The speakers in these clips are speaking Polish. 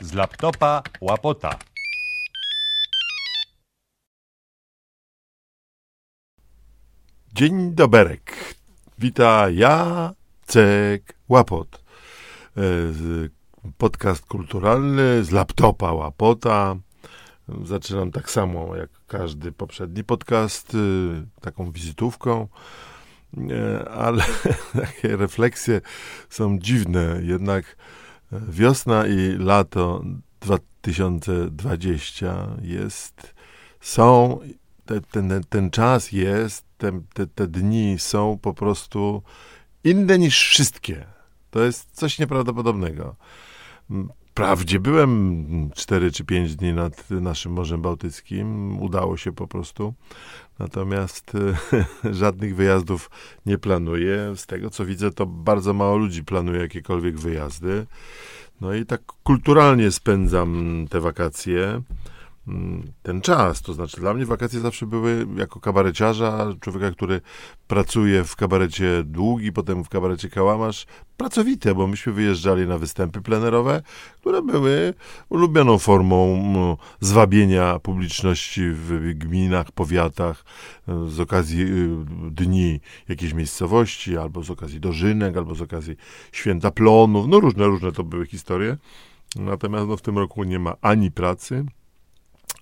Z laptopa łapota. Dzień doberek. Wita Jacek Łapot. E, Podcast kulturalny z laptopa Łapota. Zaczynam tak samo jak każdy poprzedni podcast, y, taką wizytówką, E, ale takie refleksje są dziwne. Jednak e, wiosna i lato 2020 jest, są, te, ten, ten czas jest, te, te, te dni są po prostu inne niż wszystkie. To jest coś nieprawdopodobnego. M, Wprawdzie byłem 4 czy 5 dni nad naszym Morzem Bałtyckim, udało się po prostu. Natomiast e, żadnych wyjazdów nie planuję. Z tego co widzę, to bardzo mało ludzi planuje jakiekolwiek wyjazdy. No i tak kulturalnie spędzam te wakacje. Mm, Ten czas, to znaczy dla mnie wakacje zawsze były jako kabareciarza, człowieka, który pracuje w kabarecie Długi, potem w kabarecie Kałamarz, pracowite, bo myśmy wyjeżdżali na występy plenerowe, które były ulubioną formą mm, zwabienia publiczności w gminach, powiatach e, z okazji y, dni jakiejś miejscowości, albo z okazji dożynek, albo z okazji święta plonów, no różne, różne to były historie. Natomiast no, w tym roku nie ma ani pracy,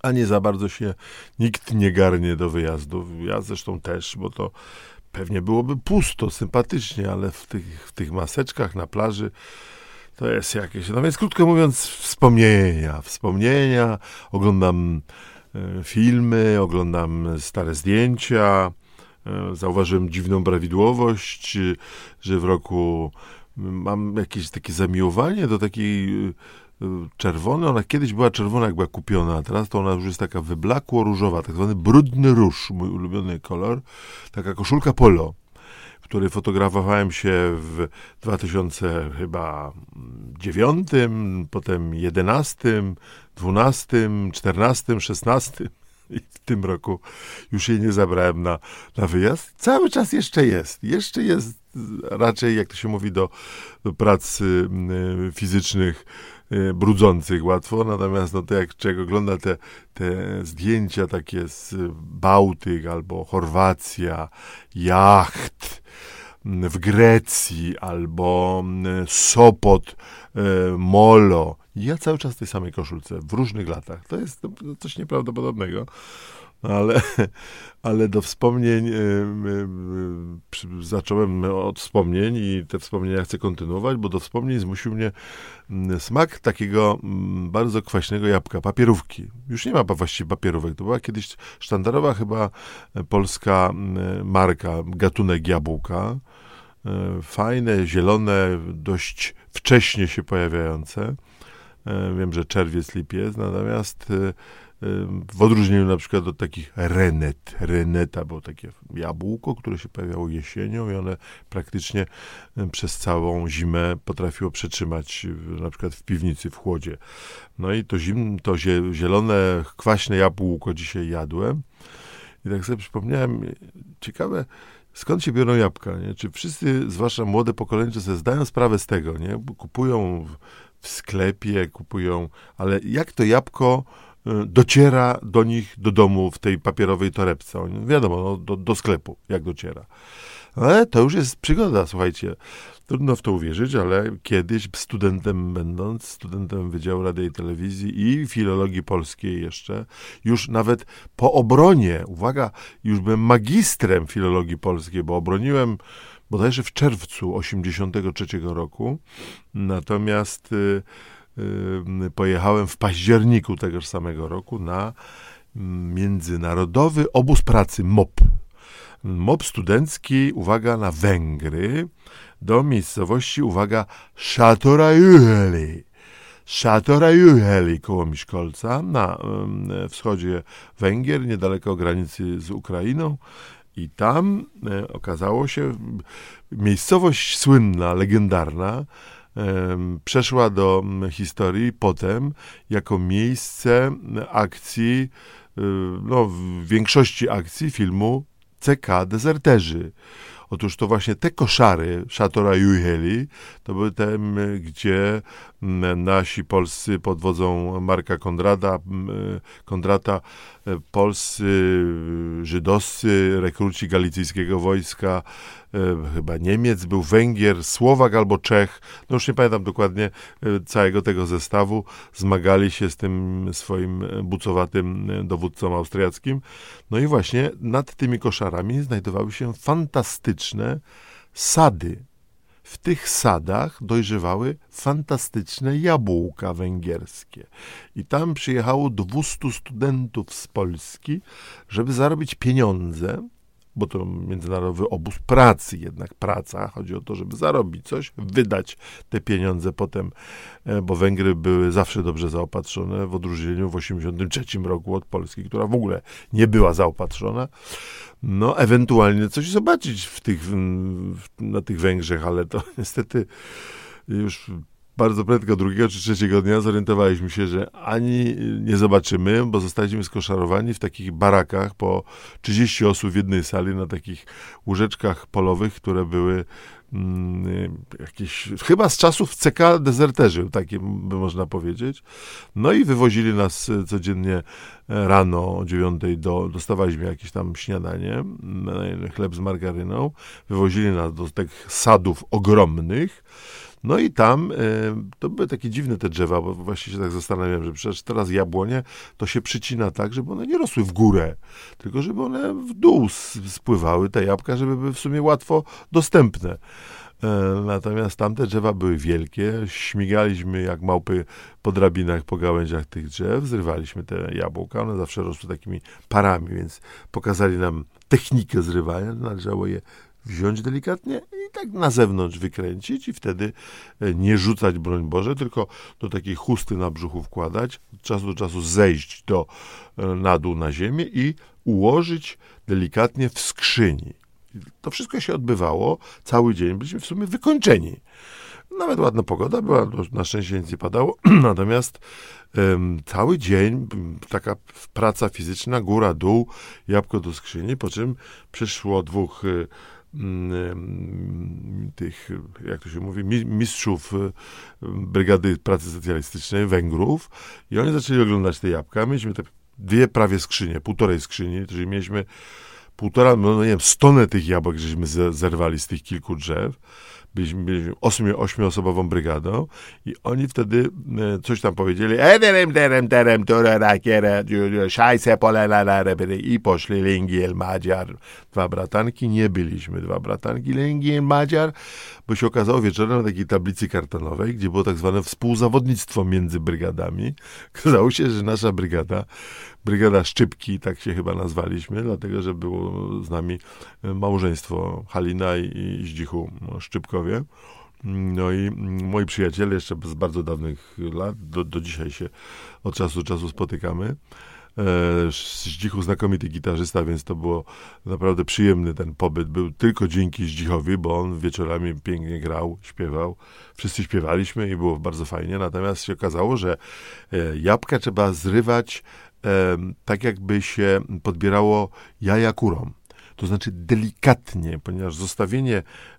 ani za bardzo się nikt nie garnie do wyjazdów. Ja zresztą też, bo to pewnie byłoby pusto, sympatycznie, ale w tych, w tych maseczkach na plaży to jest jakieś. No więc krótko mówiąc, wspomnienia. Wspomnienia, oglądam e, filmy, oglądam stare zdjęcia. E, Zauważyłem dziwną prawidłowość, że w roku mam jakieś takie zamiłowanie do takiej czerwony. Ona kiedyś była czerwona, jak była kupiona, a teraz to ona już jest taka wyblakło-różowa, tak zwany brudny róż, mój ulubiony kolor. Taka koszulka polo, w której fotografowałem się w 2000 chyba 9, potem 11, 12, 14, 16 i w tym roku już jej nie zabrałem na, na wyjazd. Cały czas jeszcze jest. Jeszcze jest raczej, jak to się mówi, do, do prac y, y, fizycznych brudzących łatwo, natomiast no to jak człowiek ogląda te, te zdjęcia takie z Bałtyk albo Chorwacja, jacht w Grecji albo Sopot, e, Molo. Ja cały czas w tej samej koszulce, w różnych latach. To jest no, coś nieprawdopodobnego. Ale, ale do wspomnień y, y, y, zacząłem od wspomnień i te wspomnienia chcę kontynuować, bo do wspomnień zmusił mnie mm, smak takiego mm, bardzo kwaśnego jabłka, papierówki. Już nie ma właściwie papierówek. To była kiedyś sztandarowa chyba e, polska mm, marka, gatunek jabłka. E, Fajne, zielone, dość wcześnie się pojawiające. E, Wiem, że czerwiec, lipiec, natomiast e, w odróżnieniu na przykład od takich renet. Reneta było takie jabłko, które się pojawiało jesienią i one praktycznie przez całą zimę potrafiło przetrzymać w- na przykład w piwnicy, w chłodzie. No i to, zim, to zie- zielone, kwaśne jabłko dzisiaj jadłem i tak sobie przypomniałem, e, ciekawe, skąd się biorą jabłka, nie? Czy wszyscy, zwłaszcza młode pokolenie, sobie zdają sprawę z tego, nie? Kupują w, sklepie, kupują, ale jak to jabłko y, dociera do nich do domu w tej papierowej torebce? Wiadomo, no, do, do sklepu, jak dociera. Ale to już jest przygoda, słuchajcie. Trudno w to uwierzyć, ale kiedyś studentem będąc, studentem Wydziału Radia i Telewizji i Filologii Polskiej jeszcze, już nawet po obronie, uwaga, już byłem magistrem Filologii Polskiej, bo obroniłem bodajże w czerwcu 83 roku, natomiast y, y, pojechałem w październiku tegoż samego roku na mm, Międzynarodowy Obóz Pracy MOP. MOP studencki, uwaga, na Węgry, do miejscowości, uwaga, Szatorajuheli. Szatorajuheli koło Miszkolca, na wschodzie Węgier, niedaleko granicy z Ukrainą. I tam e, okazało się, miejscowość słynna, legendarna, przeszła do m, historii potem jako miejsce m, akcji, y, no, w większości akcji filmu CK Dezerterzy. Otóż to właśnie te koszary Szatora Juheli to były te, gdzie nasi polscy pod wodzą Marka Konrada, Kondrata, polscy, żydowscy, rekruci galicyjskiego wojska, e, chyba Niemiec, był Węgier, Słowak albo Czech, no już nie pamiętam dokładnie e, całego tego zestawu, zmagali się z tym swoim bucowatym dowódcą austriackim. No i właśnie nad tymi koszarami znajdowały się fantastyczne sady w tych sadach dojrzewały fantastyczne jabłka węgierskie. I tam przyjechało 200 studentów z Polski, żeby zarobić pieniądze bo to międzynarodowy obóz pracy, jednak praca, chodzi o to, żeby zarobić coś, wydać te pieniądze potem, e, bo Węgry były zawsze dobrze zaopatrzone, w odróżnieniu w 1983 roku od Polski, która w ogóle nie była zaopatrzona. No, ewentualnie coś zobaczyć w tych, na tych Węgrzech, ale to niestety już bardzo prędko drugiego czy trzeciego dnia zorientowaliśmy się, że ani nie zobaczymy, bo zostaliśmy skoszarowani w takich barakach po 30 osób w jednej sali na takich łóżeczkach polowych, które były mm, jakieś, chyba z czasów CK dezerterzy, takie by można powiedzieć. No i wywozili nas codziennie rano o dziewiątej do, dostawaliśmy jakieś tam śniadanie, chleb z margaryną. Wywozili nas do tych sadów ogromnych, no i tam e, to były takie dziwne te drzewa, bo właśnie się tak zastanawiam, że przecież teraz jabłonie to się przycina tak, żeby one nie rosły w górę, tylko żeby one w dół spływały, te jabłka, żeby były w sumie łatwo dostępne. E, natomiast tamte drzewa były wielkie, śmigaliśmy jak małpy po drabinach, po gałęziach tych drzew, zrywaliśmy te jabłka, one zawsze rosły takimi parami, więc pokazali nam technikę zrywania, należało je wziąć delikatnie tak na zewnątrz wykręcić i wtedy e, nie rzucać, broń Boże, tylko do takiej chusty na brzuchu wkładać, od czasu do czasu zejść do, e, na dół na ziemię i ułożyć delikatnie w skrzyni. To wszystko się odbywało cały dzień, byliśmy w sumie wykończeni. Nawet ładna pogoda była, na szczęście nic nie padało, natomiast um, cały dzień taka praca fizyczna, góra, dół, jabłko do skrzyni, po czym przyszło dwóch y, tych, jak to się mówi, mistrzów y, Brygady Pracy Socjalistycznej, Węgrów i oni zaczęli oglądać te jabłka. Mieliśmy te dwie prawie skrzynie, półtorej skrzyni, czyli mieliśmy półtora, no nie wiem, stonę tych jabłek, żeśmy zerwali z tych kilku drzew byliśmy, byliśmy ośmiu, ośmioosobową brygadą i oni wtedy e, coś tam powiedzieli ederem, derem, derem, szajse i poszli Lingiel Madziar. Dwa bratanki, nie byliśmy dwa bratanki Lingiel Madziar, bo się okazało wieczorem na takiej tablicy kartonowej, gdzie było tak zwane współzawodnictwo między brygadami. Okazało się, że nasza brygada Brygada Szczypki, tak się chyba nazwaliśmy, dlatego, że było z nami małżeństwo Halina i Zdzichu Szczypkowie. No i moi przyjaciele jeszcze z bardzo dawnych lat, do, do dzisiaj się od czasu do czasu spotykamy. Zdzichu znakomity gitarzysta, więc to było naprawdę przyjemny ten pobyt. Był tylko dzięki Zdzichowi, bo on wieczorami pięknie grał, śpiewał. Wszyscy śpiewaliśmy i było bardzo fajnie. Natomiast się okazało, że e, jabłka trzeba zrywać tak jakby się podbierało jaja kurom. To znaczy delikatnie, ponieważ zostawienie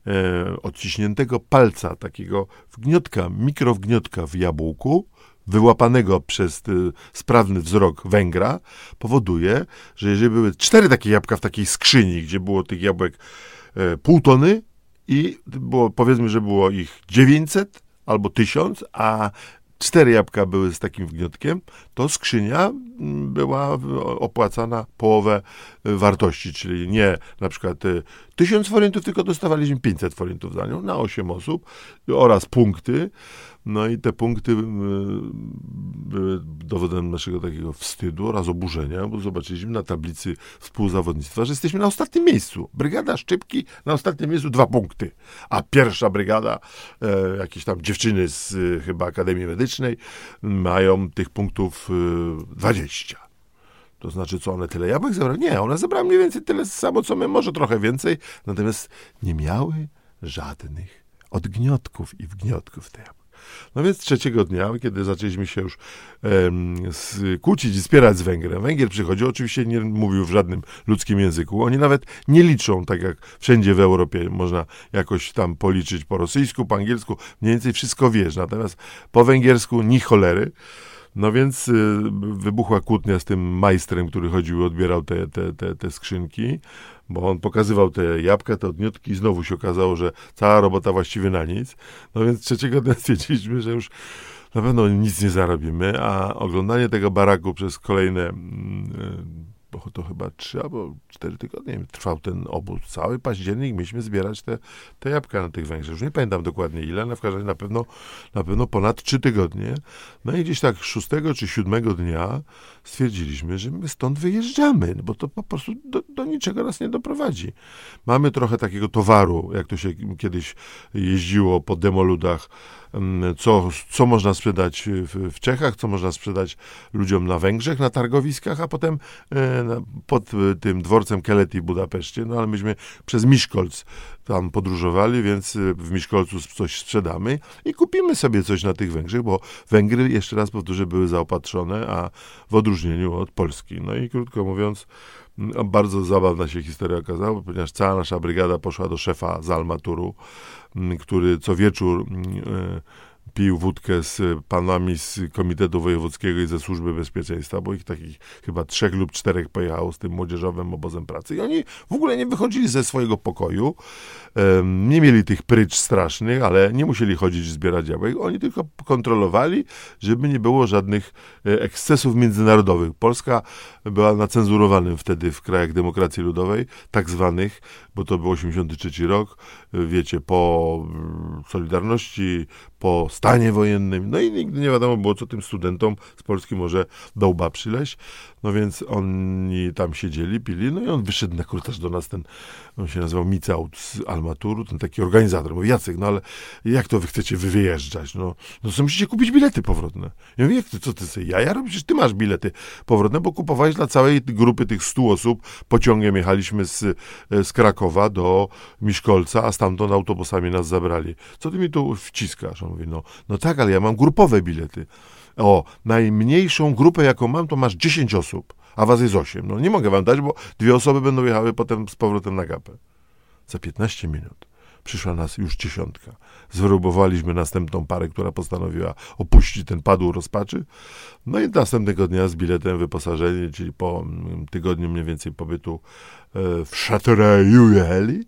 e, odciśniętego palca, takiego wgniotka, mikrowgniotka w jabłku, wyłapanego przez e, sprawny wzrok węgra, powoduje, że jeżeli były cztery takie jabłka w takiej skrzyni, gdzie było tych jabłek e, pół tony i było, powiedzmy, że było ich 900 albo 1000, a cztery jabłka były z takim wgniotkiem, to skrzynia była opłacana połowę y, wartości, czyli nie na przykład 1000 y, forintów, tylko dostawaliśmy 500 forintów za nią na 8 osób oraz punkty. No i te punkty y, były dowodem naszego takiego wstydu oraz oburzenia, bo zobaczyliśmy na tablicy współzawodnictwa, że jesteśmy na ostatnim miejscu. Brygada Szczypki na ostatnim miejscu dwa punkty, a pierwsza brygada, e, jakieś tam dziewczyny z e, chyba Akademii Medycznej mają tych punktów e, 20. To znaczy, co one tyle jabłek zebrały? Nie, one zebrały mniej więcej tyle samo, co my, może trochę więcej, natomiast nie miały żadnych odgniotków i wgniotków te jabłka. No więc trzeciego dnia, kiedy zaczęliśmy się już em, kłócić i spierać z Węgrem, Węgier przychodził, oczywiście nie mówił w żadnym ludzkim języku. Oni nawet nie liczą, tak jak wszędzie w Europie można jakoś tam policzyć po rosyjsku, po angielsku, mniej więcej wszystko wiesz. Natomiast po węgiersku ni cholery. No więc y, wybuchła kłótnia z tym majstrem, który chodził i odbierał te, te, te, te skrzynki, bo on pokazywał te jabłka, te odniutki i znowu się okazało, że cała robota właściwie na nic. No więc trzeciego dnia stwierdziliśmy, że już na pewno nic nie zarobimy, a oglądanie tego baraku przez kolejne mm, bo to chyba trzy albo cztery tygodnie trwał ten obóz. Cały październik mieliśmy zbierać te, te jabłka na tych Węgrzech. Już nie pamiętam dokładnie ile, ale w każdym razie na pewno, na pewno ponad trzy tygodnie. No i gdzieś tak szóstego czy siódmego dnia stwierdziliśmy, że my stąd wyjeżdżamy, bo to po prostu do, do niczego nas nie doprowadzi. Mamy trochę takiego towaru, jak to się kiedyś jeździło po demoludach, mm, co, co można sprzedać w, w Czechach, co można sprzedać ludziom na Węgrzech, na targowiskach, a potem e, pod tym dworcem Keleti w Budapeszcie, no ale myśmy przez Miszkolc tam podróżowali, więc e, w Miszkolcu coś sprzedamy i kupimy sobie coś na tych Węgrzech, bo Węgry, jeszcze raz powtórzę, były zaopatrzone, a w odróżnieniu od Polski. No i krótko mówiąc, bardzo zabawna się historia okazała, ponieważ cała nasza brygada poszła do szefa z Almaturu, który co wieczór e, pił wódkę z panami z Komitetu Wojewódzkiego i ze Służby Bezpieczeństwa, bo ich takich chyba trzech lub czterech pojechało z tym młodzieżowym obozem pracy. I oni w ogóle nie wychodzili ze swojego pokoju, nie mieli tych prycz strasznych, ale nie musieli chodzić zbierać jabłek. Oni tylko kontrolowali, żeby nie było żadnych e, ekscesów międzynarodowych. Polska była na cenzurowanym wtedy w krajach demokracji ludowej, tak zwanych, bo to był 83 rok, wiecie, po mm, Solidarności, po stanie wojennym, no i nigdy nie wiadomo było, co tym studentom z Polski może do łba przyleść. No więc oni tam siedzieli, pili, no i on wyszedł na korytarz do nas, ten, on się nazywał Micaut z Almaturu, ten taki organizator. Mówi, Jacek, no ale jak to wy chcecie wy wyjeżdżać? No, no to musicie kupić bilety powrotne. Ja mówię, jak ty, co ty sobie jaja robisz? Ty masz bilety powrotne, bo kupowałeś dla całej grupy tych stu osób. Pociągiem jechaliśmy z, z Krakowa do Miszkolca, a stamtąd autobusami nas zabrali. Co ty mi tu wciskasz? On mówi, no, no tak, ale ja mam grupowe bilety. O, najmniejszą grupę, jaką mam, to masz 10 osób, a was jest 8. No nie mogę wam dać, bo dwie osoby będą jechały potem z powrotem na gapę. Za 15 minut przyszła nas już dziesiątka. Zwyrobowaliśmy następną parę, która postanowiła opuścić ten padł rozpaczy. No i następnego dnia z biletem wyposażeni, czyli po mm, tygodniu mniej więcej pobytu e, w Châteauroux jechali.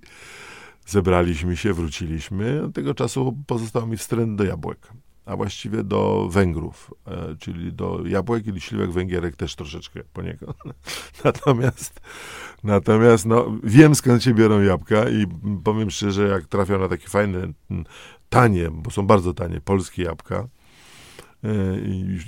Zebraliśmy się, wróciliśmy. Od tego czasu pozostał mi wstręt do jabłek a właściwie do Węgrów, e, czyli do jabłek i śliwek węgierek też troszeczkę poniekąd. natomiast, natomiast no, wiem skąd się biorą jabłka i powiem szczerze, jak trafią na takie fajne, tanie, bo są bardzo tanie, polskie jabłka,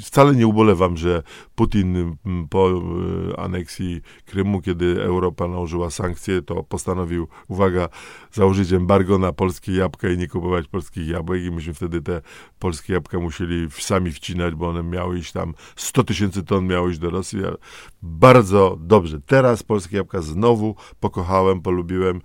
wcale nie ubolewam, że Putin po e, aneksji Krymu, kiedy Europa nałożyła sankcje, to postanowił, uwaga, założyć embargo na polskie jabłka i nie kupować polskich jabłek i myśmy wtedy te polskie jabłka musieli sami wcinać, bo one miały iść tam, 100 tysięcy ton miało iść do Rosji. Bardzo dobrze. Teraz polskie jabłka znowu pokochałem, polubiłem.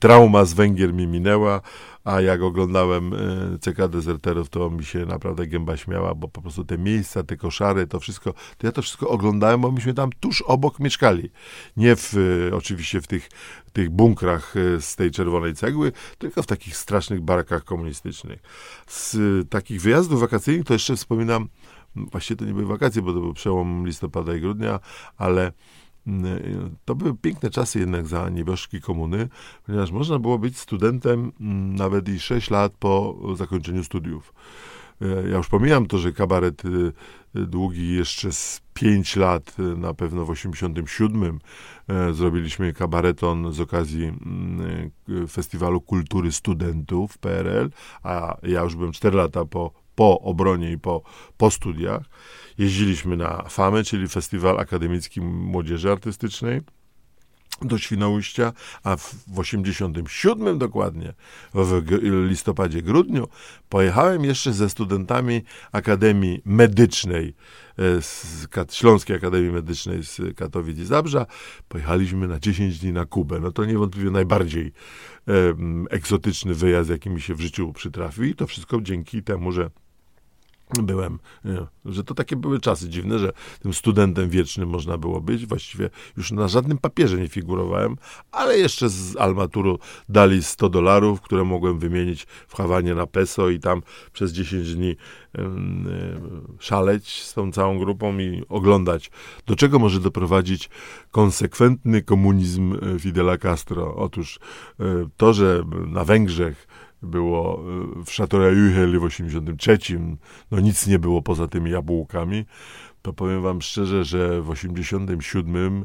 Trauma z Węgier mi minęła, a jak oglądałem e, CK Dezerterów, to mi się naprawdę gęba śmiała, bo po prostu te miejsca, te koszary, to wszystko, to ja to wszystko oglądałem, bo myśmy tam tuż obok mieszkali. Nie w, e, oczywiście w tych, tych bunkrach e, z tej czerwonej cegły, tylko w takich strasznych barakach komunistycznych. Z takich wyjazdów wakacyjnych to jeszcze wspominam, właściwie to nie były wakacje, bo to był przełom listopada i grudnia, ale to były piękne czasy jednak za nieboszki komuny, ponieważ można było być studentem mm, nawet i 6 lat po zakończeniu studiów. E, ja już pomijam to, że kabaret y, y, długi jeszcze z 5 lat, y, na pewno w 87 e, zrobiliśmy kabareton z okazji mm, Festiwalu Kultury Studentów PRL, a ja już byłem 4 lata po, po obronie i po, po studiach. Jeździliśmy na FAMę, czyli Festiwal Akademicki Młodzieży Artystycznej do Świnoujścia, a w, w 87 dokładnie, w listopadzie, grudniu, pojechałem jeszcze ze studentami Akademii Medycznej, e, z Śląskiej Akademii Medycznej z Katowic i Zabrza. Pojechaliśmy na 10 dni na Kubę. No to niewątpliwie najbardziej e, egzotyczny wyjazd, jaki mi się w życiu przytrafił i to wszystko dzięki temu, że byłem, że to takie były czasy dziwne, że tym studentem wiecznym można było być. Właściwie już na żadnym papierze nie figurowałem, ale jeszcze z Almaturu dali 100 dolarów, które mogłem wymienić w Hawanie na peso i tam przez 10 dni szaleć z tą całą grupą i oglądać, do czego może doprowadzić konsekwentny komunizm e, Fidela Castro. Otóż y, to, że na Węgrzech było y, w Chateaujuhel w 83, no nic nie było poza tymi jabłkami, to powiem wam szczerze, że w 87 y,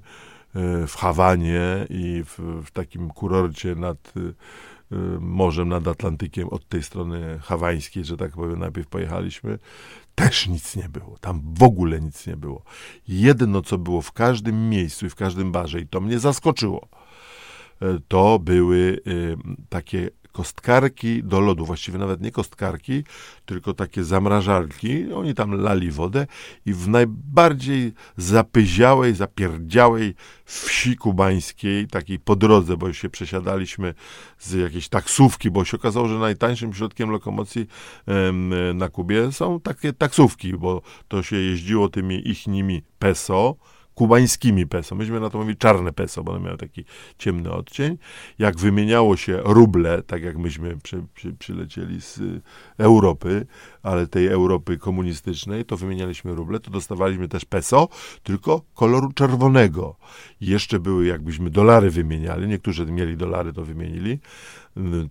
w Hawanie i w, w takim kurorcie nad y, morzem, nad Atlantykiem, od tej strony hawańskiej, że tak powiem, najpierw pojechaliśmy, też nic nie było. Tam w ogóle nic nie było. Jedno, co było w każdym miejscu i w każdym barze, i to mnie zaskoczyło, to były takie kostkarki do lodu, właściwie nawet nie kostkarki, tylko takie zamrażarki. Oni tam lali wodę i w najbardziej zapyziałej, zapierdziałej wsi kubańskiej, takiej po drodze, bo się przesiadaliśmy z jakiejś taksówki, bo się okazało, że najtańszym środkiem lokomocji na Kubie są takie taksówki, bo to się jeździło tymi ich nimi peso, kubańskimi peso. Myśmy na to mówili czarne peso, bo one miały taki ciemny odcień. Jak wymieniało się ruble, tak jak myśmy przy, przy, przylecieli z Europy, ale tej Europy komunistycznej, to wymienialiśmy ruble, to dostawaliśmy też peso, tylko koloru czerwonego. Jeszcze były, jakbyśmy dolary wymieniali, niektórzy mieli dolary, to wymienili,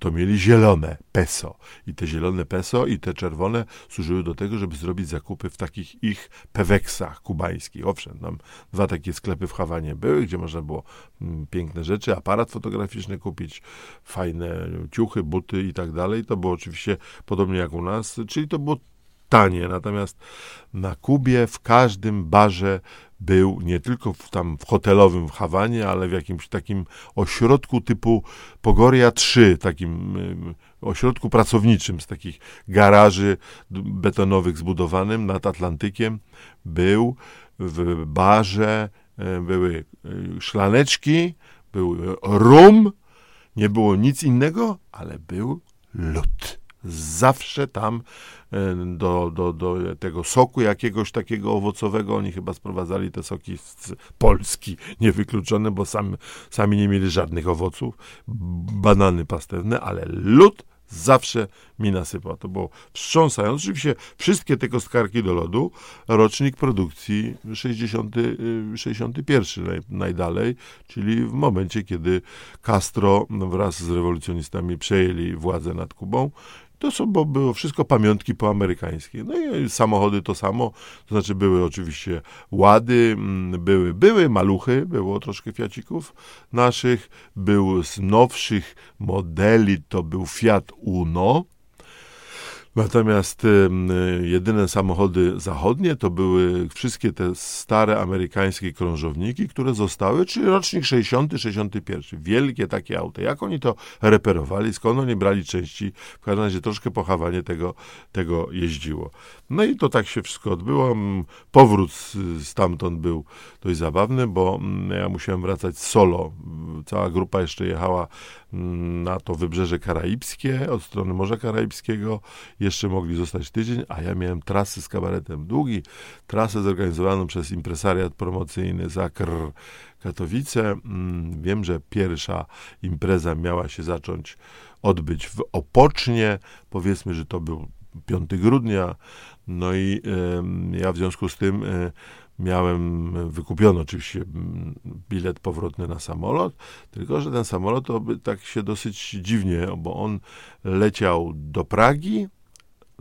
to mieli zielone peso. I te zielone peso i te czerwone służyły do tego, żeby zrobić zakupy w takich ich peweksach kubańskich. Owszem, tam dwa takie sklepy w Hawanie były, gdzie można było mm, piękne rzeczy, aparat fotograficzny kupić, fajne ciuchy, buty i tak dalej. To było oczywiście podobnie jak u nas, czyli to było tanie. Natomiast na Kubie w każdym barze był nie tylko w, tam w hotelowym w Hawanie, ale w jakimś takim ośrodku typu Pogoria 3, takim ośrodku pracowniczym z takich garaży betonowych zbudowanym nad Atlantykiem. Był w barze, e, były e, szklaneczki, był rum, nie było nic innego, ale był lód. Zawsze tam E, do, do, do tego soku jakiegoś takiego owocowego. Oni chyba sprowadzali te soki z Polski, niewykluczone, bo sam, sami nie mieli żadnych owoców. Banany pastewne, ale lód zawsze mi nasypał. To było wstrząsające. Oczywiście wszystkie te kostkarki do lodu, rocznik produkcji 60, 61 naj, najdalej, czyli w momencie, kiedy Castro wraz z rewolucjonistami przejęli władzę nad Kubą to są, bo było wszystko pamiątki poamerykańskie. No i samochody to samo, to znaczy były oczywiście łady, mm, były, były maluchy, było troszkę fiacików naszych, był z nowszych modeli, to był Fiat Uno, Natomiast jedyne samochody zachodnie to były wszystkie te stare amerykańskie krążowniki, które zostały, czyli rocznik 60, 61. Wielkie takie auta. Jak oni to reperowali, skąd oni brali części, w każdym razie troszkę pochawanie tego, tego jeździło. No i to tak się wszystko odbyło. Powrót stamtąd był dość zabawny, bo ja musiałem wracać solo. Cała grupa jeszcze jechała na to wybrzeże karaibskie, od strony Morza Karaibskiego. Jeszcze mogli zostać tydzień, a ja miałem trasy z kabaretem długi, trasę zorganizowaną przez impresariat promocyjny Zakr Katowice. Mm, wiem, że pierwsza impreza miała się zacząć odbyć w Opocznie. Powiedzmy, że to był 5 grudnia. No i y, ja w związku z tym y, miałem wykupiony oczywiście bilet powrotny na samolot, tylko że ten samolot to tak się dosyć dziwnie, bo on leciał do Pragi,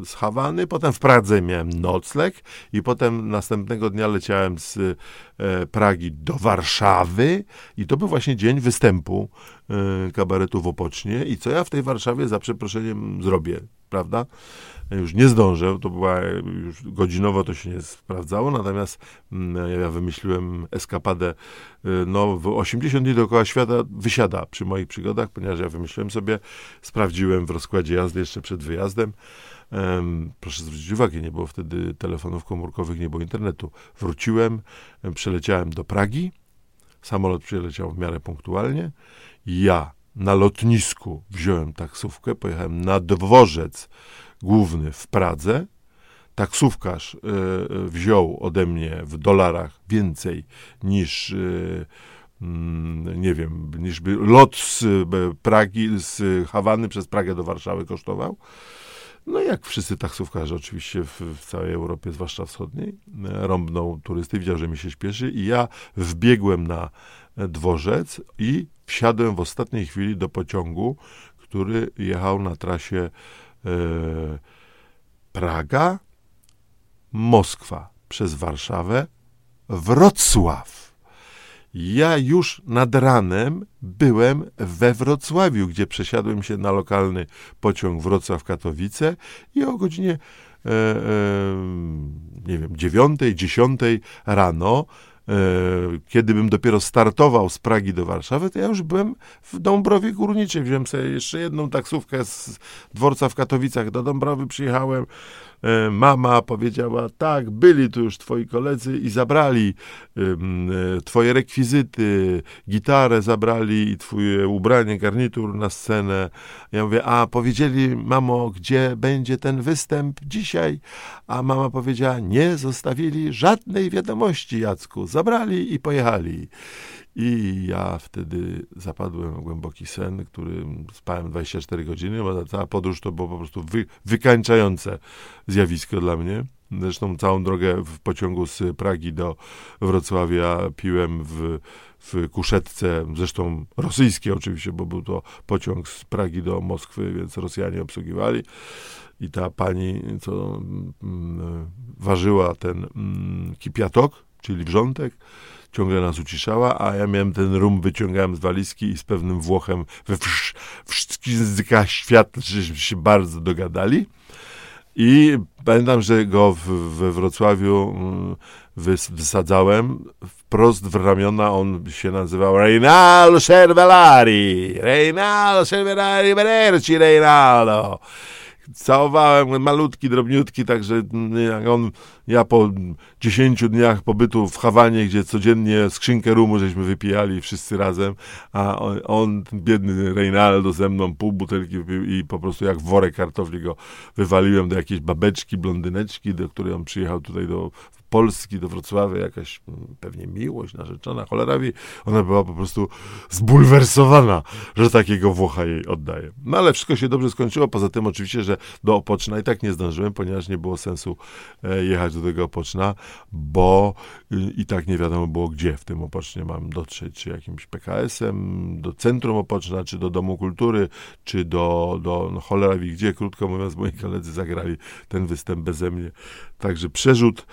z Hawany, potem w Pradze miałem nocleg i potem następnego dnia leciałem z e, Pragi do Warszawy i to był właśnie dzień występu e, kabaretu w Opocznie i co ja w tej Warszawie za przeproszeniem zrobię, prawda? już nie zdążę, to była już godzinowo to się nie sprawdzało, natomiast mm, ja wymyśliłem eskapadę, y, no w 80 dni dookoła świata wysiada przy moich przygodach, ponieważ ja wymyśliłem sobie, sprawdziłem w rozkładzie jazdy jeszcze przed wyjazdem, proszę zwrócić uwagę, nie było wtedy telefonów komórkowych, nie było internetu. Wróciłem, przeleciałem do Pragi, samolot przyleciał w miarę punktualnie. Ja na lotnisku wziąłem taksówkę, pojechałem na dworzec główny w Pradze. taksówkarz e, wziął ode mnie w dolarach więcej niż mm, nie wiem, niż by lot z Pragi, z Hawany przez Pragę do Warszawy kosztował. No jak wszyscy taksówkarze oczywiście w, w, całej Europie, zwłaszcza wschodniej, rąbną turysty, widział, że mi się śpieszy i ja wbiegłem na dworzec i wsiadłem w ostatniej chwili do pociągu, który jechał na trasie e, Praga, Moskwa przez Warszawę, Wrocław. Ja już nad ranem byłem we Wrocławiu, gdzie przesiadłem się na lokalny pociąg Wrocław-Katowice i o godzinie e, e, nie wiem, dziewiątej, dziesiątej rano E, kiedy bym dopiero startował z Pragi do Warszawy, to ja już byłem w Dąbrowie Górniczej. Wziąłem sobie jeszcze jedną taksówkę z dworca w Katowicach do Dąbrowy, przyjechałem. E, mama powiedziała, tak, byli tu już twoi koledzy i zabrali e, twoje rekwizyty, gitarę zabrali i twoje ubranie, garnitur na scenę. Ja mówię, a powiedzieli, mamo, gdzie będzie ten występ dzisiaj? A mama powiedziała, nie zostawili żadnej wiadomości, Jacku. Zabrali i pojechali. I ja wtedy zapadłem w głęboki sen, który spałem 24 godziny, bo ta cała podróż to było po prostu wy, wykańczające zjawisko dla mnie. Zresztą całą drogę w pociągu z Pragi do Wrocławia piłem w, w kuszetce, zresztą rosyjskiej oczywiście, bo był to pociąg z Pragi do Moskwy, więc Rosjanie obsługiwali. I ta pani, co mm, ważyła ten mm, kipiatok, czyli wrzątek, ciągle nas uciszała, a ja miałem ten rum, wyciągałem z walizki i z pewnym Włochem we wszystkich językach świata, żeśmy się bardzo dogadali. I pamiętam, że go w, we Wrocławiu mm, wys, wysadzałem wprost w ramiona. On się nazywał Reinaldo Cervelari. Reinaldo Cervelari, Benerci Reinaldo całowałem, malutki, drobniutki, także jak on, ja po 10 dniach pobytu w Hawanie, gdzie codziennie skrzynkę rumu żeśmy wypijali wszyscy razem, a on, on biedny Reinaldo ze mną pół butelki wypił i po prostu jak worek kartofli go wywaliłem do jakiejś babeczki, blondyneczki, do której on przyjechał tutaj do Polski, do Wrocławia, jakaś mm, pewnie miłość narzeczona, cholera wie, ona była po prostu zbulwersowana, że takiego Włocha jej oddaje. No ale wszystko się dobrze skończyło, poza tym oczywiście, że do Opoczna i tak nie zdążyłem, ponieważ nie było sensu e, jechać do tego Opoczna, bo i tak nie wiadomo było, gdzie w tym Opocznie mam dotrzeć, czy jakimś PKS-em, do Centrum Opoczna, czy do Domu Kultury, czy do, do no cholera wie gdzie, krótko mówiąc, moi koledzy zagrali ten występ beze mnie. Także przerzut,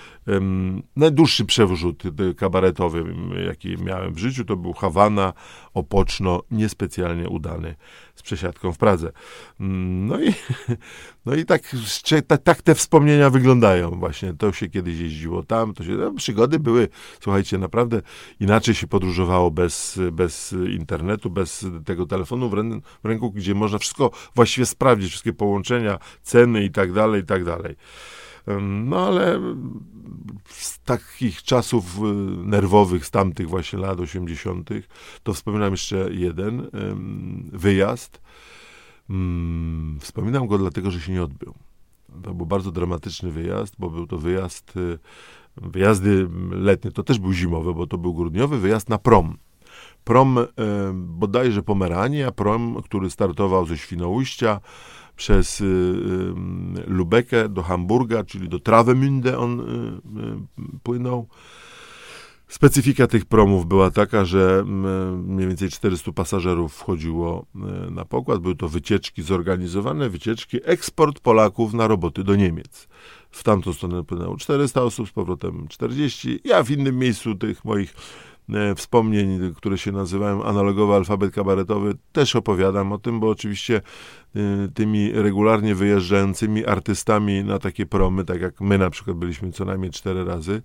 najdłuższy przerzut kabaretowy, jaki miałem w życiu, to był Hawana, Opoczno, niespecjalnie udany z przesiadką w Pradze. Mm, no i, no i tak, tak te wspomnienia wyglądają właśnie. To się kiedyś jeździło tam, to się, no, przygody były, słuchajcie, naprawdę inaczej się podróżowało bez, bez internetu, bez tego telefonu w, rę, w ręku, gdzie można wszystko właściwie sprawdzić, wszystkie połączenia, ceny i tak dalej, i tak dalej. No ale z takich czasów y, nerwowych, z tamtych właśnie lat 80., to wspominam jeszcze jeden wyjazd. Mm, wspominam go dlatego, że się nie odbył. To był bardzo dramatyczny wyjazd, bo był to wyjazd, y, wyjazdy letnie, to też był zimowy, bo to był grudniowy wyjazd na prom. Prom bodajże Pomerania, prom, który startował ze Świnoujścia, przez y, y, Lubekę do Hamburga, czyli do Travemünde on y, płynął. Specyfika tych promów była taka, że mniej więcej 400 pasażerów wchodziło na pokład. Były to wycieczki zorganizowane, wycieczki, eksport Polaków na roboty do Niemiec. W tamtą stronę płynęło 400 osób, z powrotem 40. Ja w innym miejscu tych moich wspomnień, które się nazywają analogowy alfabet kabaretowy, też opowiadam o tym, bo oczywiście e, tymi regularnie wyjeżdżającymi artystami na takie promy, tak jak my na przykład byliśmy co najmniej cztery razy,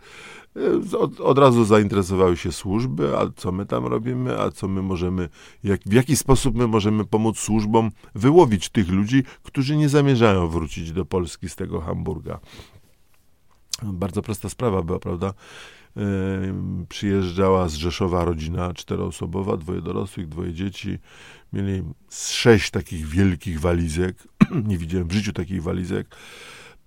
e, od, od razu zainteresowały się służby, a co my tam robimy, a co my możemy, jak, w jaki sposób my możemy pomóc służbom wyłowić tych ludzi, którzy nie zamierzają wrócić do Polski z tego Hamburga. Bardzo prosta sprawa była, prawda? Przyjeżdżała z Rzeszowa rodzina czteroosobowa, dwoje dorosłych, dwoje dzieci. Mieli sześć takich wielkich walizek. Nie widziałem w życiu takich walizek.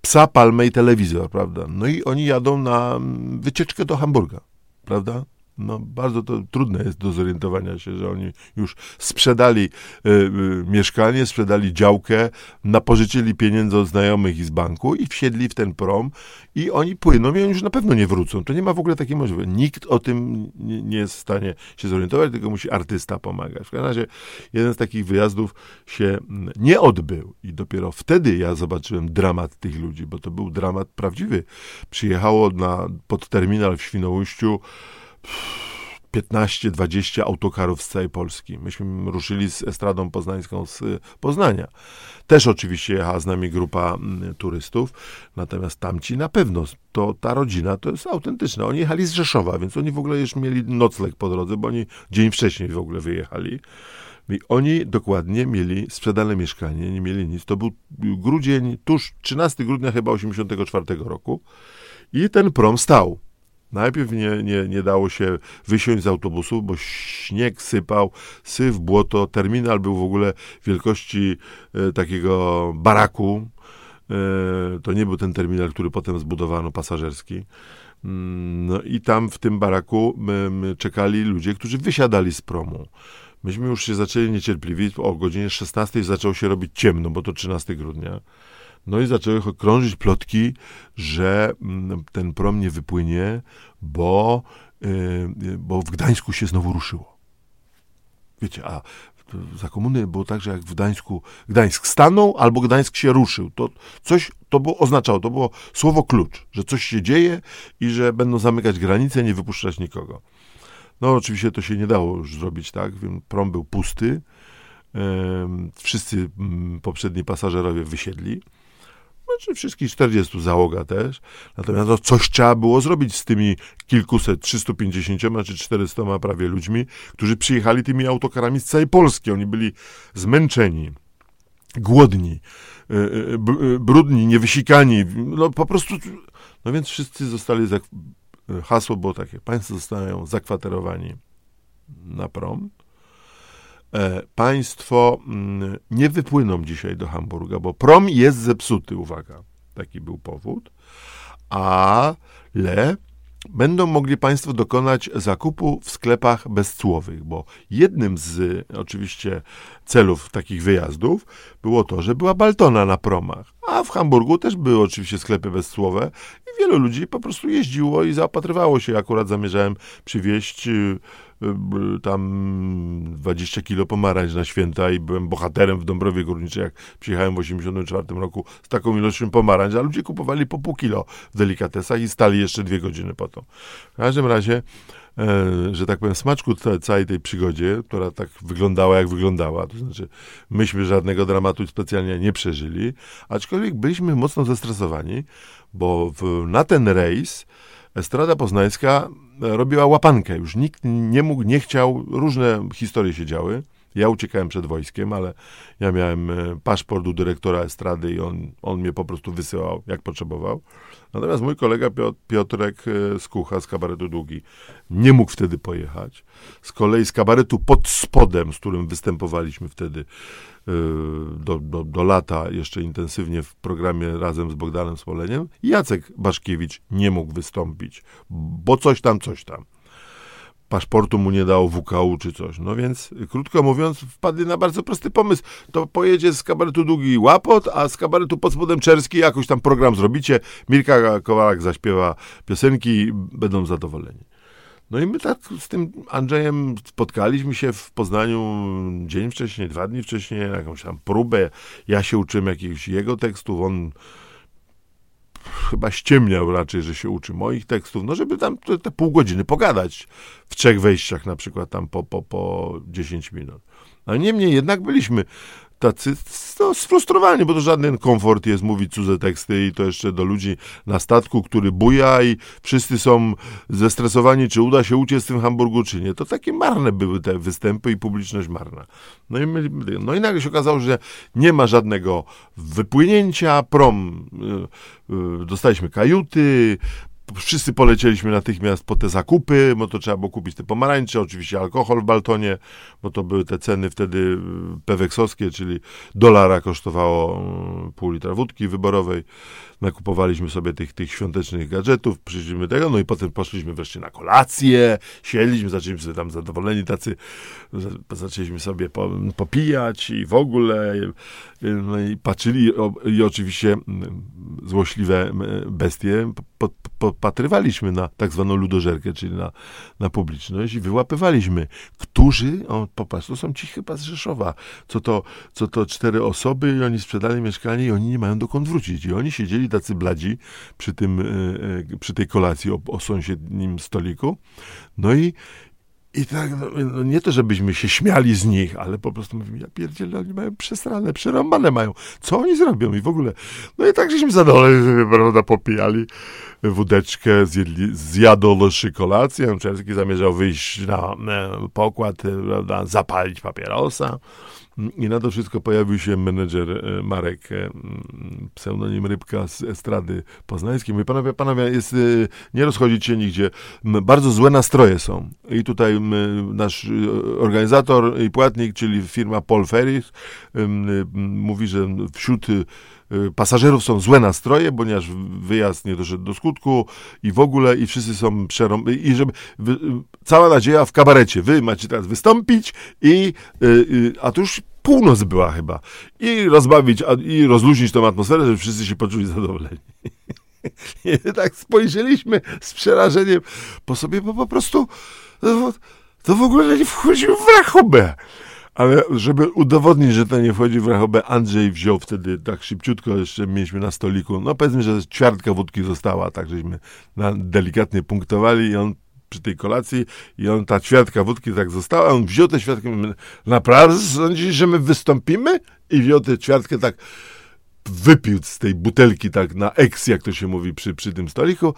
psa, palmę i telewizor, prawda? No i oni jadą na mm, wycieczkę do Hamburga, prawda? No, bardzo to trudne jest do zorientowania się, że oni już sprzedali y, y, mieszkanie, sprzedali działkę, napożyczyli pieniędzy od znajomych i z banku i wsiedli w ten prom i oni płyną i oni już na pewno nie wrócą. To nie ma w ogóle takiej możliwości. Nikt o tym nie, jest w stanie się zorientować, tylko musi artysta pomagać. W każdym razie jeden z takich wyjazdów się mm, nie odbył i dopiero wtedy ja zobaczyłem dramat tych ludzi, bo to był dramat prawdziwy. Przyjechało na, pod terminal w Świnoujściu 15-20 autokarów z całej Polski. Myśmy ruszyli z Estradą Poznańską z Poznania. Też oczywiście jechała z nami grupa mm, turystów, natomiast tamci na pewno, to ta rodzina to jest autentyczna. Oni jechali z Rzeszowa, więc oni w ogóle już mieli nocleg po drodze, bo oni dzień wcześniej w ogóle wyjechali. I oni dokładnie mieli sprzedane mieszkanie, nie mieli nic. To był grudzień, tuż 13 grudnia chyba 84 roku i ten prom stał. Najpierw nie, nie, nie dało się wysiąść z autobusu, bo śnieg sypał, syf, błoto. Terminal był w ogóle wielkości e, takiego baraku. E, to nie był ten terminal, który potem zbudowano, pasażerski. Mm, no i tam w tym baraku my, my czekali ludzie, którzy wysiadali z promu. Myśmy już się zaczęli niecierpliwić. O godzinie 16 zaczęło się robić ciemno, bo to 13 grudnia. No i zaczęły krążyć plotki, że mm, ten prom nie wypłynie, bo, yy, bo w Gdańsku się znowu ruszyło. Wiecie, a za komuny było tak, że jak w Gdańsku Gdańsk stanął albo Gdańsk się ruszył, to coś to było, oznaczało, to było słowo klucz, że coś się dzieje i że będą zamykać granice, nie wypuszczać nikogo. No oczywiście to się nie dało już zrobić tak, prom był pusty, wszyscy mm, poprzedni pasażerowie wysiedli, znaczy wszystkich 40 załoga też. Natomiast no, coś trzeba było zrobić z tymi kilkuset, 350 czy 400 prawie ludźmi, którzy przyjechali tymi autokarami z całej Polski. Oni byli zmęczeni, głodni, e, e, e, brudni, niewysikani. No po prostu, no więc wszyscy zostali, hasło było takie, państwo zostają zakwaterowani na prom państwo mm, nie wypłyną dzisiaj do Hamburga, bo prom jest zepsuty, uwaga, taki był powód, ale będą mogli Państwo dokonać zakupu w sklepach bezcłowych, bo jednym z oczywiście celów takich wyjazdów było to, że była Baltona na promach, a w Hamburgu też były oczywiście sklepy bezcłowe i wielu ludzi po prostu jeździło i zaopatrywało się. Akurat zamierzałem przywieźć Y, tam 20 kilo pomarańcz na święta i byłem bohaterem w Dąbrowie Górniczej, jak przyjechałem w 84 roku z taką ilością pomarańcz, a ludzie kupowali po pół kilo w delikatesach i stali jeszcze dwie godziny po to. W każdym razie e, że tak powiem, smaczku całej tej przygodzie, która tak wyglądała, jak wyglądała. To znaczy, myśmy żadnego dramatu specjalnie nie przeżyli, aczkolwiek byliśmy mocno zestresowani, bo w, na ten rejs Estrada Poznańska robiła łapankę. Już nikt nie mógł, nie chciał, różne historie się działy. Ja uciekałem przed wojskiem, ale ja miałem e, paszport u dyrektora estrady i on, on mnie po prostu wysyłał, jak potrzebował. Natomiast mój kolega Piotr, Piotrek e, Skucha z kabaretu Długi nie mógł wtedy pojechać. Z kolei z kabaretu pod spodem, z którym występowaliśmy wtedy e, do, do, do lata jeszcze intensywnie w programie razem z Bogdanem Smoleniem, Jacek Baszkiewicz nie mógł wystąpić, bo coś tam, coś tam paszportu mu nie dało WKU czy coś. No więc, krótko mówiąc, wpadli na bardzo prosty pomysł. To pojedzie z kabaretu Długi Łapot, a z kabaretu pod spodem Czerski jakoś tam program zrobicie. Mirka Kowalak zaśpiewa piosenki i będą zadowoleni. No i my tak z tym Andrzejem spotkaliśmy się w Poznaniu dzień wcześniej, dwa dni wcześniej, jakąś tam próbę. Ja się uczyłem jakichś jego tekstów, on chyba ściemniał raczej, że się uczy moich tekstów, no żeby tam te, te pół godziny pogadać w trzech wejściach na przykład tam po, po, po 10 minut. A niemniej jednak byliśmy tacy no, sfrustrowani, bo to żaden komfort jest mówić cudze teksty i to jeszcze do ludzi na statku, który buja i wszyscy są zestresowani, czy uda się uciec z tym Hamburgu, czy nie. To takie marne były te występy i publiczność marna. No i, no i nagle się okazało, że nie ma żadnego wypłynięcia, prom, y, y, dostaliśmy kajuty, wszyscy polecieliśmy natychmiast po te zakupy, bo to trzeba było kupić te pomarańcze, oczywiście alkohol w Baltonie, bo to były te ceny wtedy y, peweksowskie, czyli dolara kosztowało y, pół litra wódki wyborowej. Nakupowaliśmy sobie tych, tych świątecznych gadżetów, przyszliśmy tego, no i potem poszliśmy wreszcie na kolację, siedliśmy, zaczęliśmy sobie tam zadowoleni tacy, zaczęliśmy sobie po, popijać i w ogóle, no i patrzyli i oczywiście złośliwe bestie popatrywaliśmy na tak zwaną ludożerkę, czyli na, na publiczność i wyłapywaliśmy, którzy, o popatrz, to są ci chyba z Rzeszowa, co to, co to cztery osoby i oni sprzedali mieszkanie i oni nie mają dokąd wrócić. I oni siedzieli tacy bladzi przy, tym, e, e, przy tej kolacji o, o sąsiednim stoliku. No i, i tak, no, no, nie to, żebyśmy się śmiali z nich, ale po prostu mówimy, ja pierdzielę, oni mają przesrane, przerąbane mają. Co oni zrobią? I w ogóle, no i tak żeśmy zadowoleni sobie, prawda, popijali wódeczkę, zjedli, zjadłszy kolację. Czerski zamierzał wyjść na, na pokład, prawda, zapalić papierosa. I na to wszystko pojawił się menedżer e, Marek, e, pseudonim Rybka z Estrady Poznańskiej. Mówi, panowie, panowie, jest, e, nie rozchodzić się nigdzie. Bardzo złe nastroje są. I tutaj nasz organizator i płatnik, czyli firma Paul Ferris, mówi, że wśród pasażerów są złe nastroje, ponieważ wyjazd nie doszedł do skutku i w ogóle i wszyscy są przerąb... i żeby cała nadzieja w kabarecie. Wy macie teraz wystąpić i a tu już północ była chyba. I rozbawić, a, i rozluźnić tą atmosferę, żeby wszyscy się poczuli zadowoleni. I tak spojrzeliśmy z przerażeniem po sobie, bo po prostu to, to w ogóle nie wchodził w rachubę. Ale żeby udowodnić, że to nie wchodzi w rachubę, Andrzej wziął wtedy tak szybciutko, jeszcze mieliśmy na stoliku, no powiedzmy, że ćwiartka wódki została, tak żeśmy delikatnie punktowali i on przy tej kolacji i on, ta ćwiartka wódki tak została, on wziął tę ćwiartkę, naprawdę sądzisz, że my wystąpimy? I wziął tę ćwiartkę tak, wypił z tej butelki tak na eks, jak to się mówi przy, przy tym stoliku,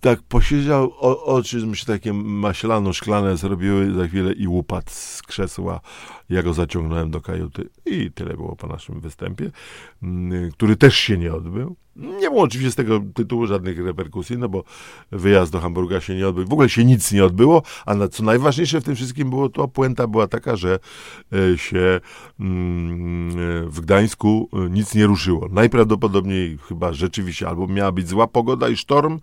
tak posiedział, o, oczy mu się takie maślano-szklane zrobiły za chwilę i upadł z krzesła. Ja go zaciągnąłem do kajuty i tyle było po naszym występie, mm, który też się nie odbył. Nie było oczywiście z tego tytułu żadnych reperkusji, no bo wyjazd do Hamburga się nie odbył. W ogóle się nic nie odbyło, a na, co najważniejsze w tym wszystkim było to, puenta była taka, że e, się mm, e, w Gdańsku e, nic nie ruszyło. Najprawdopodobniej chyba rzeczywiście albo miała być zła pogoda i sztorm,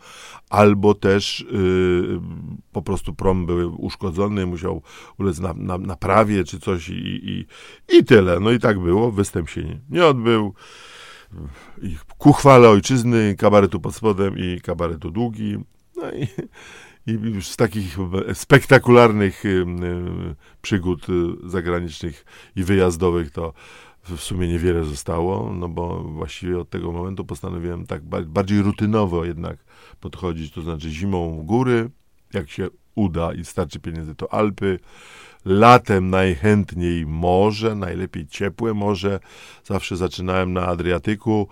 albo też po prostu prom był uszkodzony, musiał ulec na, na, naprawie czy coś i, i, i tyle. No i tak było, występ się nie, nie odbył i ku chwale ojczyzny, kabaretu pod spodem i kabaretu długi. No i, i już z takich spektakularnych y, przygód y, zagranicznych i wyjazdowych to w sumie niewiele zostało, no bo właściwie od tego momentu postanowiłem tak bardziej rutynowo jednak podchodzić, to znaczy zimą góry, jak się uda i starczy pieniędzy, to Alpy, Latem najchętniej morze, najlepiej ciepłe morze. Zawsze zaczynałem na Adriatyku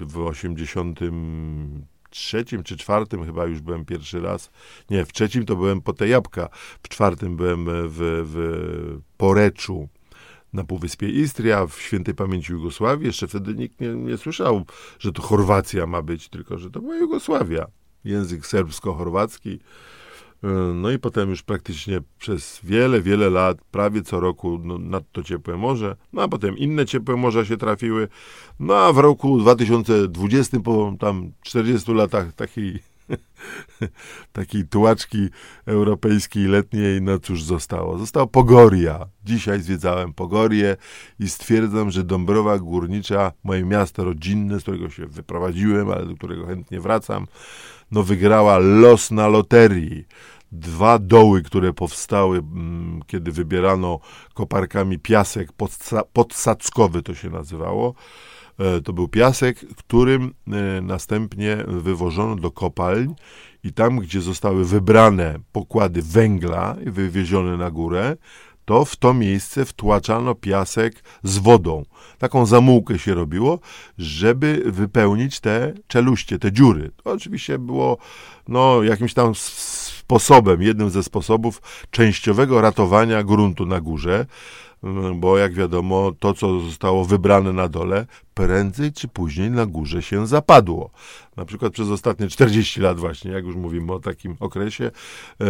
w 83 czy czwartym chyba już byłem pierwszy raz. Nie, w trzecim to byłem po te jabłka. W czwartym byłem w, w Poreczu na Półwyspie Istria, w świętej pamięci Jugosławii. Jeszcze wtedy nikt nie, nie słyszał, że to Chorwacja ma być, tylko że to była Jugosławia. Język serbsko-chorwacki. No i potem już praktycznie przez wiele, wiele lat, prawie co roku no, nadto ciepłe morze, no a potem inne ciepłe morza się trafiły. No a w roku 2020, po tam 40 latach takiej, takiej tułaczki europejskiej letniej, no cóż zostało? Została Pogoria. Dzisiaj zwiedzałem Pogorię i stwierdzam, że Dąbrowa Górnicza, moje miasto rodzinne, z którego się wyprowadziłem, ale do którego chętnie wracam, no wygrała los na loterii. Dwa doły, które powstały, mm, kiedy wybierano koparkami piasek podsa podsadzkowy, to się nazywało. E, to był piasek, którym e, następnie wywożono do kopalń i tam, gdzie zostały wybrane pokłady węgla i wywiezione na górę, to w to miejsce wtłaczano piasek z wodą. Taką zamułkę się robiło, żeby wypełnić te czeluście, te dziury. To oczywiście było no, jakimś tam sposobem, jednym ze sposobów częściowego ratowania gruntu na górze. mm, bo jak wiadomo, to, co zostało wybrane na dole, prędzej czy później na górze się zapadło. Na przykład przez ostatnie 40 lat właśnie, jak już mówimy o takim okresie, e,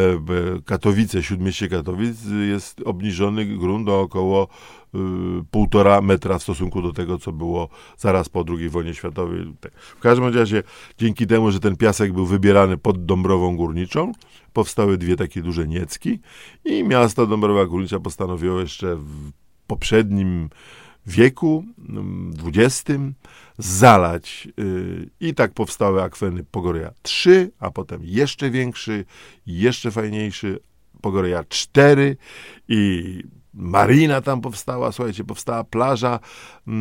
Katowice, śródmieście Katowic jest obniżony grunt do około y, półtora metra w stosunku do tego, co było zaraz po II wojnie światowej. W każdym razie, dzięki temu, że ten piasek był wybierany pod Dąbrową Górniczą, powstały dwie takie duże niecki i miasto Dąbrowa Górnicza postanowiło jeszcze w poprzednim wieku XX zalać yy, i tak powstały akweny Pogoria 3, a potem jeszcze większy, jeszcze fajniejszy Pogoria 4 i marina tam powstała, słuchajcie, powstała plaża yy,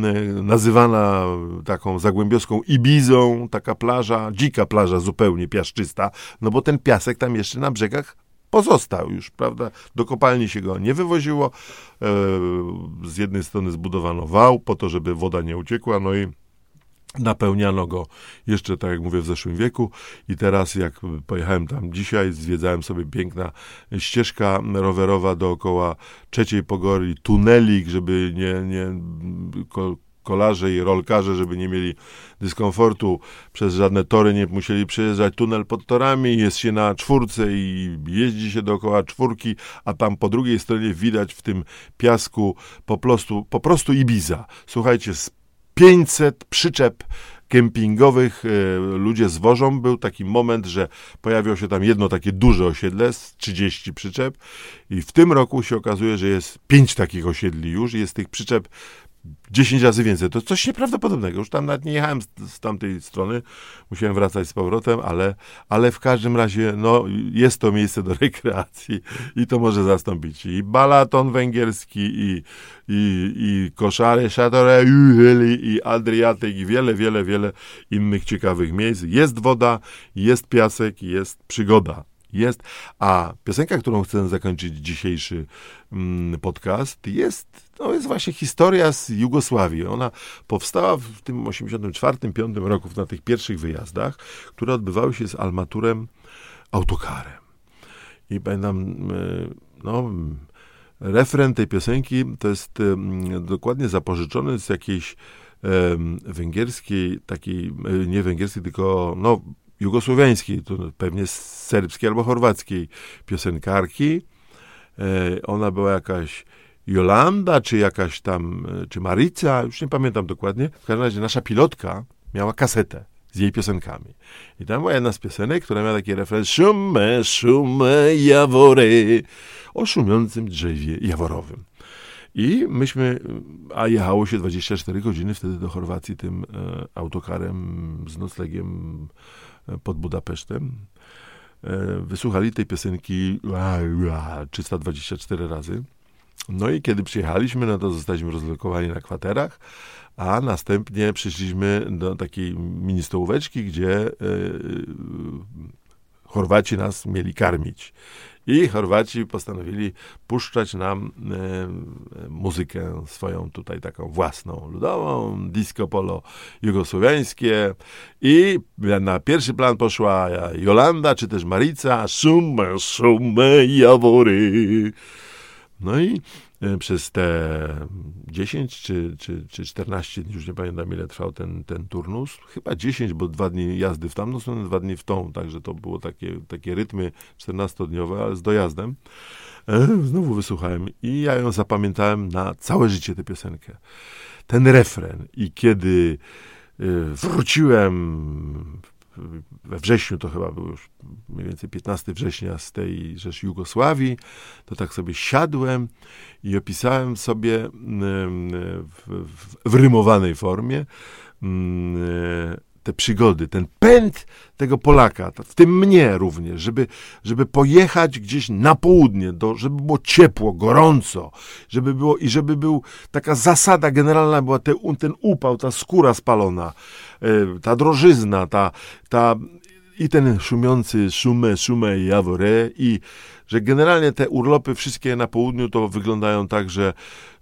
nazywana taką zagłębiowską Ibizą, taka plaża, dzika plaża zupełnie piaszczysta, no bo ten piasek tam jeszcze na brzegach pozostał już, prawda? Do kopalni się go nie wywoziło. E, z jednej strony zbudowano wał po to, żeby woda nie uciekła, no i Napełniano go jeszcze, tak jak mówię, w zeszłym wieku i teraz jak pojechałem tam dzisiaj, zwiedzałem sobie piękna ścieżka rowerowa dookoła trzeciej pogory, tunelik, żeby nie, nie kolarze i rolkarze, żeby nie mieli dyskomfortu, przez żadne tory nie musieli przejeżdżać tunel pod torami, jest się na czwórce i jeździ się dookoła czwórki, a tam po drugiej stronie widać w tym piasku po prostu, po prostu Ibiza. Słuchajcie, z 500 przyczep kempingowych e, ludzie zwożą. Był taki moment, że pojawiło się tam jedno takie duże osiedle z 30 przyczep i w tym roku się okazuje, że jest pięć takich osiedli już jest tych przyczep 10 razy więcej. To coś nieprawdopodobnego. Już tam nawet nie jechałem z, z, tamtej strony, musiałem wracać z powrotem, ale, ale w każdym razie no, jest to miejsce do rekreacji i to może zastąpić i balaton węgierski, i, i, i koszary, szatore, i Adriatyk, i wiele, wiele, wiele innych ciekawych miejsc. Jest woda, jest piasek, jest przygoda jest. A piosenka, którą chcę zakończyć dzisiejszy mm, podcast, jest, to jest właśnie historia z Jugosławii. Ona powstała w tym 84-5 roku na tych pierwszych wyjazdach, które odbywały się z Almaturem autokarem. I pamiętam, e, no, refren tej piosenki to jest dokładnie zapożyczony z jakiejś węgierskiej, takiej, e, nie węgierskiej, tylko no, jugosłowiańskiej, to pewnie serbskiej albo chorwackiej piosenkarki. E, ona była jakaś Jolanda, czy jakaś tam, e, czy Marica, już nie pamiętam dokładnie. W każdym razie nasza pilotka miała kasetę z jej piosenkami. I tam była jedna z piosenek, która miała taki refren Szume, szume, jawory o szumiącym drzewie jaworowym. I myśmy, a jechało się 24 godziny wtedy do Chorwacji tym e, autokarem z noclegiem pod Budapesztem. E, wysłuchali tej piosenki 324 razy. No i kiedy przyjechaliśmy, no to zostaliśmy rozlokowani na kwaterach, a następnie przyszliśmy do takiej mini stołóweczki, gdzie e, Chorwaci nas mieli karmić. I Chorwaci postanowili puszczać nam e, muzykę swoją tutaj taką własną, ludową, disco polo jugosłowiańskie i na pierwszy plan poszła Jolanda, czy też Marica, sume, sume, jawory. No i przez te 10 czy, czy, czy 14 dni, już nie pamiętam ile trwał ten, ten turnus, chyba 10, bo dwa dni jazdy w tamtą stronę, dwa dni w tą, także to było takie, takie rytmy 14-dniowe, ale z dojazdem. E, znowu wysłuchałem i ja ją zapamiętałem na całe życie tę piosenkę. Ten refren i kiedy e, wróciłem we wrześniu, to chyba był już mniej więcej 15 września z tej rzecz Jugosławii, to tak sobie siadłem i opisałem sobie w, w, w rymowanej formie te przygody, ten pęd tego Polaka, w tym mnie również, żeby, żeby pojechać gdzieś na południe, do, żeby było ciepło, gorąco, żeby było i żeby był taka zasada generalna była te, ten upał, ta skóra spalona, e, ta drożyzna, ta, ta i ten szumiący szumę, szumę i i że generalnie te urlopy wszystkie na południu to wyglądają tak, że,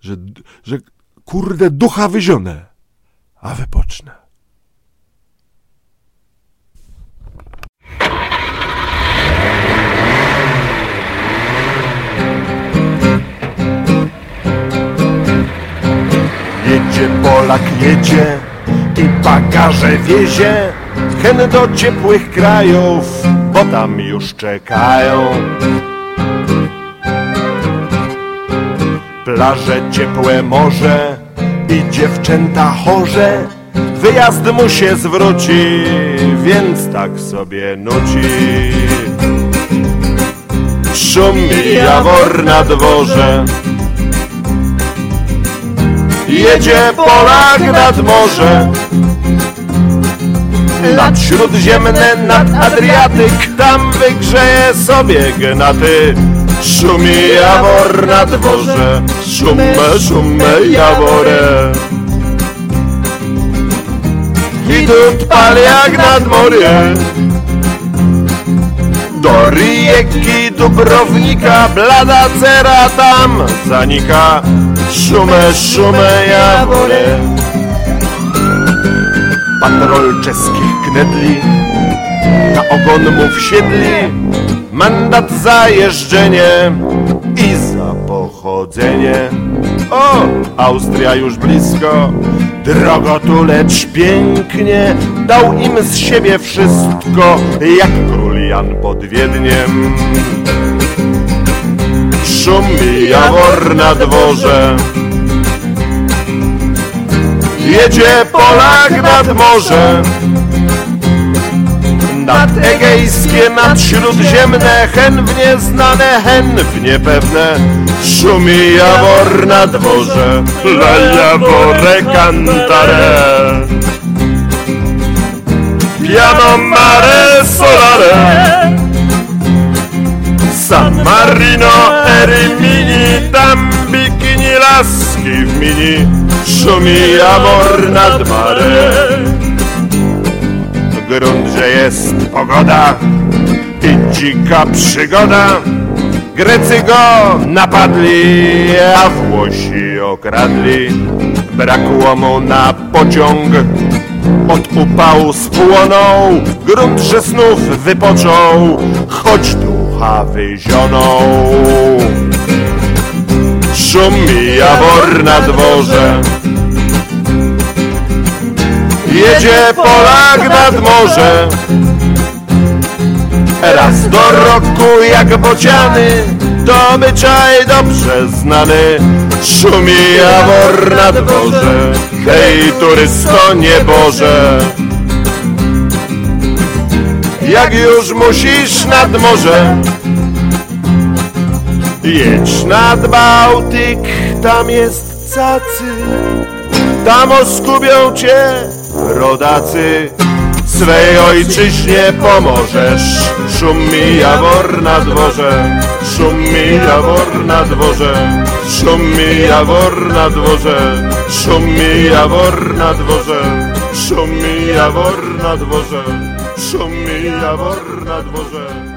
że, że kurde ducha wyzione, a wypocznę. Polak jedzie i bagaże wiezie Hen do ciepłych krajów, bo tam już czekają. Plaże, ciepłe morze i dziewczęta chorze Wyjazd mu się zwróci, więc tak sobie nuci. Szumi jawor na dworze Jedzie Polak nad morze. Nad Śródziemne, nad Adriatyk Tam wygrzeje sobie gnaty. Szumi jawor na dworze Szumę, szumę jawore. I tu pal jak nad morze do Rijeki, Dubrownika, blada cera tam zanika. Szumę, szumę, jaworę. Patrol czeskich knedli, na ogon mu wsiedli. Mandat za jeżdżenie i za pochodzenie. O, Austria już blisko, drogo tu lecz pięknie. Dał im z siebie wszystko, jak król Jan pod Wiedniem. Szumi jawor na dworze, jedzie Polak nad morze. Nad egejskie, nad śródziemne, hen w nieznane, hen w niepewne. Szumi jawor na dworze, la jawore cantare. Piano mare solare San Marino Erimini Tam bikini laski w mini Szumi jawor nad marem. Grunt, że jest pogoda i dzika przygoda. Grecy go napadli, a Włosi okradli. Brakło mu na pociąg. Od upału spłonął, grunt, że snów wypoczął, choć ducha wyzionął. Szumi jawor na dworze, jedzie Polak nad morze. Raz do roku jak bociany, to obyczaj dobrze znany. Szumi jawor na dworze, hej turysto nieboże. Jak już musisz nad morze, jedź nad Bałtyk, tam jest cacy, tam oskubią cię rodacy. Swej ojczyźnie pomożesz, dworze, szumi jawor na dworze, szumi jawor na dworze, szumi jawor na dworze, szumi jawor na dworze, szumi jawor na dworze, szumi jawor na dworze.